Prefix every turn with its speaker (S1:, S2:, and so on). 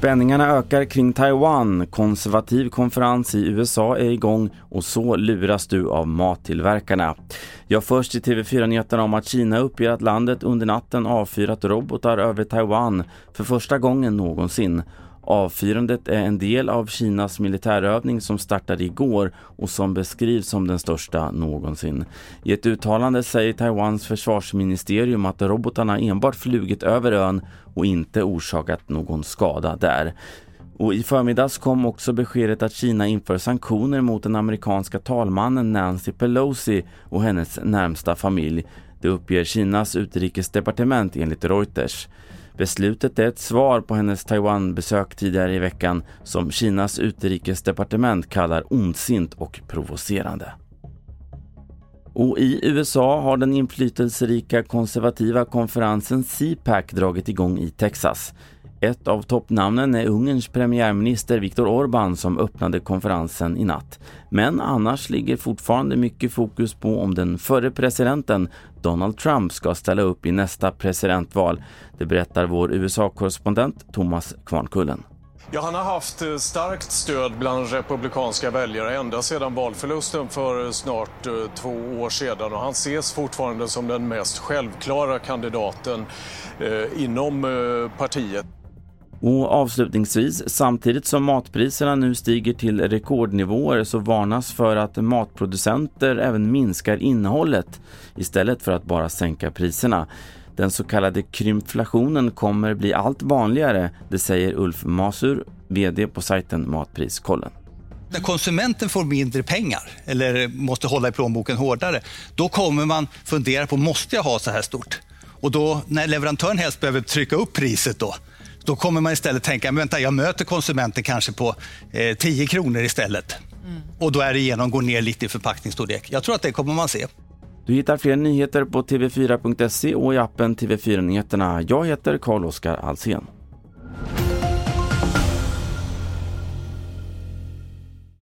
S1: Spänningarna ökar kring Taiwan. Konservativ konferens i USA är igång och så luras du av mattillverkarna. Jag först i TV4-nyheterna om att Kina uppger att landet under natten avfyrat robotar över Taiwan för första gången någonsin. Avfyrandet är en del av Kinas militärövning som startade igår och som beskrivs som den största någonsin. I ett uttalande säger Taiwans försvarsministerium att robotarna enbart flugit över ön och inte orsakat någon skada där. Och I förmiddags kom också beskedet att Kina inför sanktioner mot den amerikanska talmannen Nancy Pelosi och hennes närmsta familj. Det uppger Kinas utrikesdepartement enligt Reuters. Beslutet är ett svar på hennes Taiwan-besök tidigare i veckan som Kinas utrikesdepartement kallar ondsint och provocerande. Och i USA har den inflytelserika konservativa konferensen CPAC dragit igång i Texas. Ett av toppnamnen är Ungerns premiärminister Viktor Orbán som öppnade konferensen i natt. Men annars ligger fortfarande mycket fokus på om den förre presidenten Donald Trump ska ställa upp i nästa presidentval. Det berättar vår USA-korrespondent Thomas Kvarnkullen.
S2: Ja, han har haft eh, starkt stöd bland republikanska väljare ända sedan valförlusten för eh, snart eh, två år sedan och han ses fortfarande som den mest självklara kandidaten eh, inom eh, partiet.
S1: Och avslutningsvis, samtidigt som matpriserna nu stiger till rekordnivåer så varnas för att matproducenter även minskar innehållet istället för att bara sänka priserna. Den så kallade krympflationen kommer bli allt vanligare, det säger Ulf Masur, VD på sajten Matpriskollen.
S3: När konsumenten får mindre pengar eller måste hålla i plånboken hårdare, då kommer man fundera på, måste jag ha så här stort? Och då när leverantören helst behöver trycka upp priset då, då kommer man istället tänka, vänta jag möter konsumenten kanske på eh, 10 kronor istället. Mm. Och då är det igenom går ner lite i förpackningsstorlek. Jag tror att det kommer man se.
S1: Du hittar fler nyheter på tv4.se och i appen TV4 Nyheterna. Jag heter Carl-Oskar Alsen.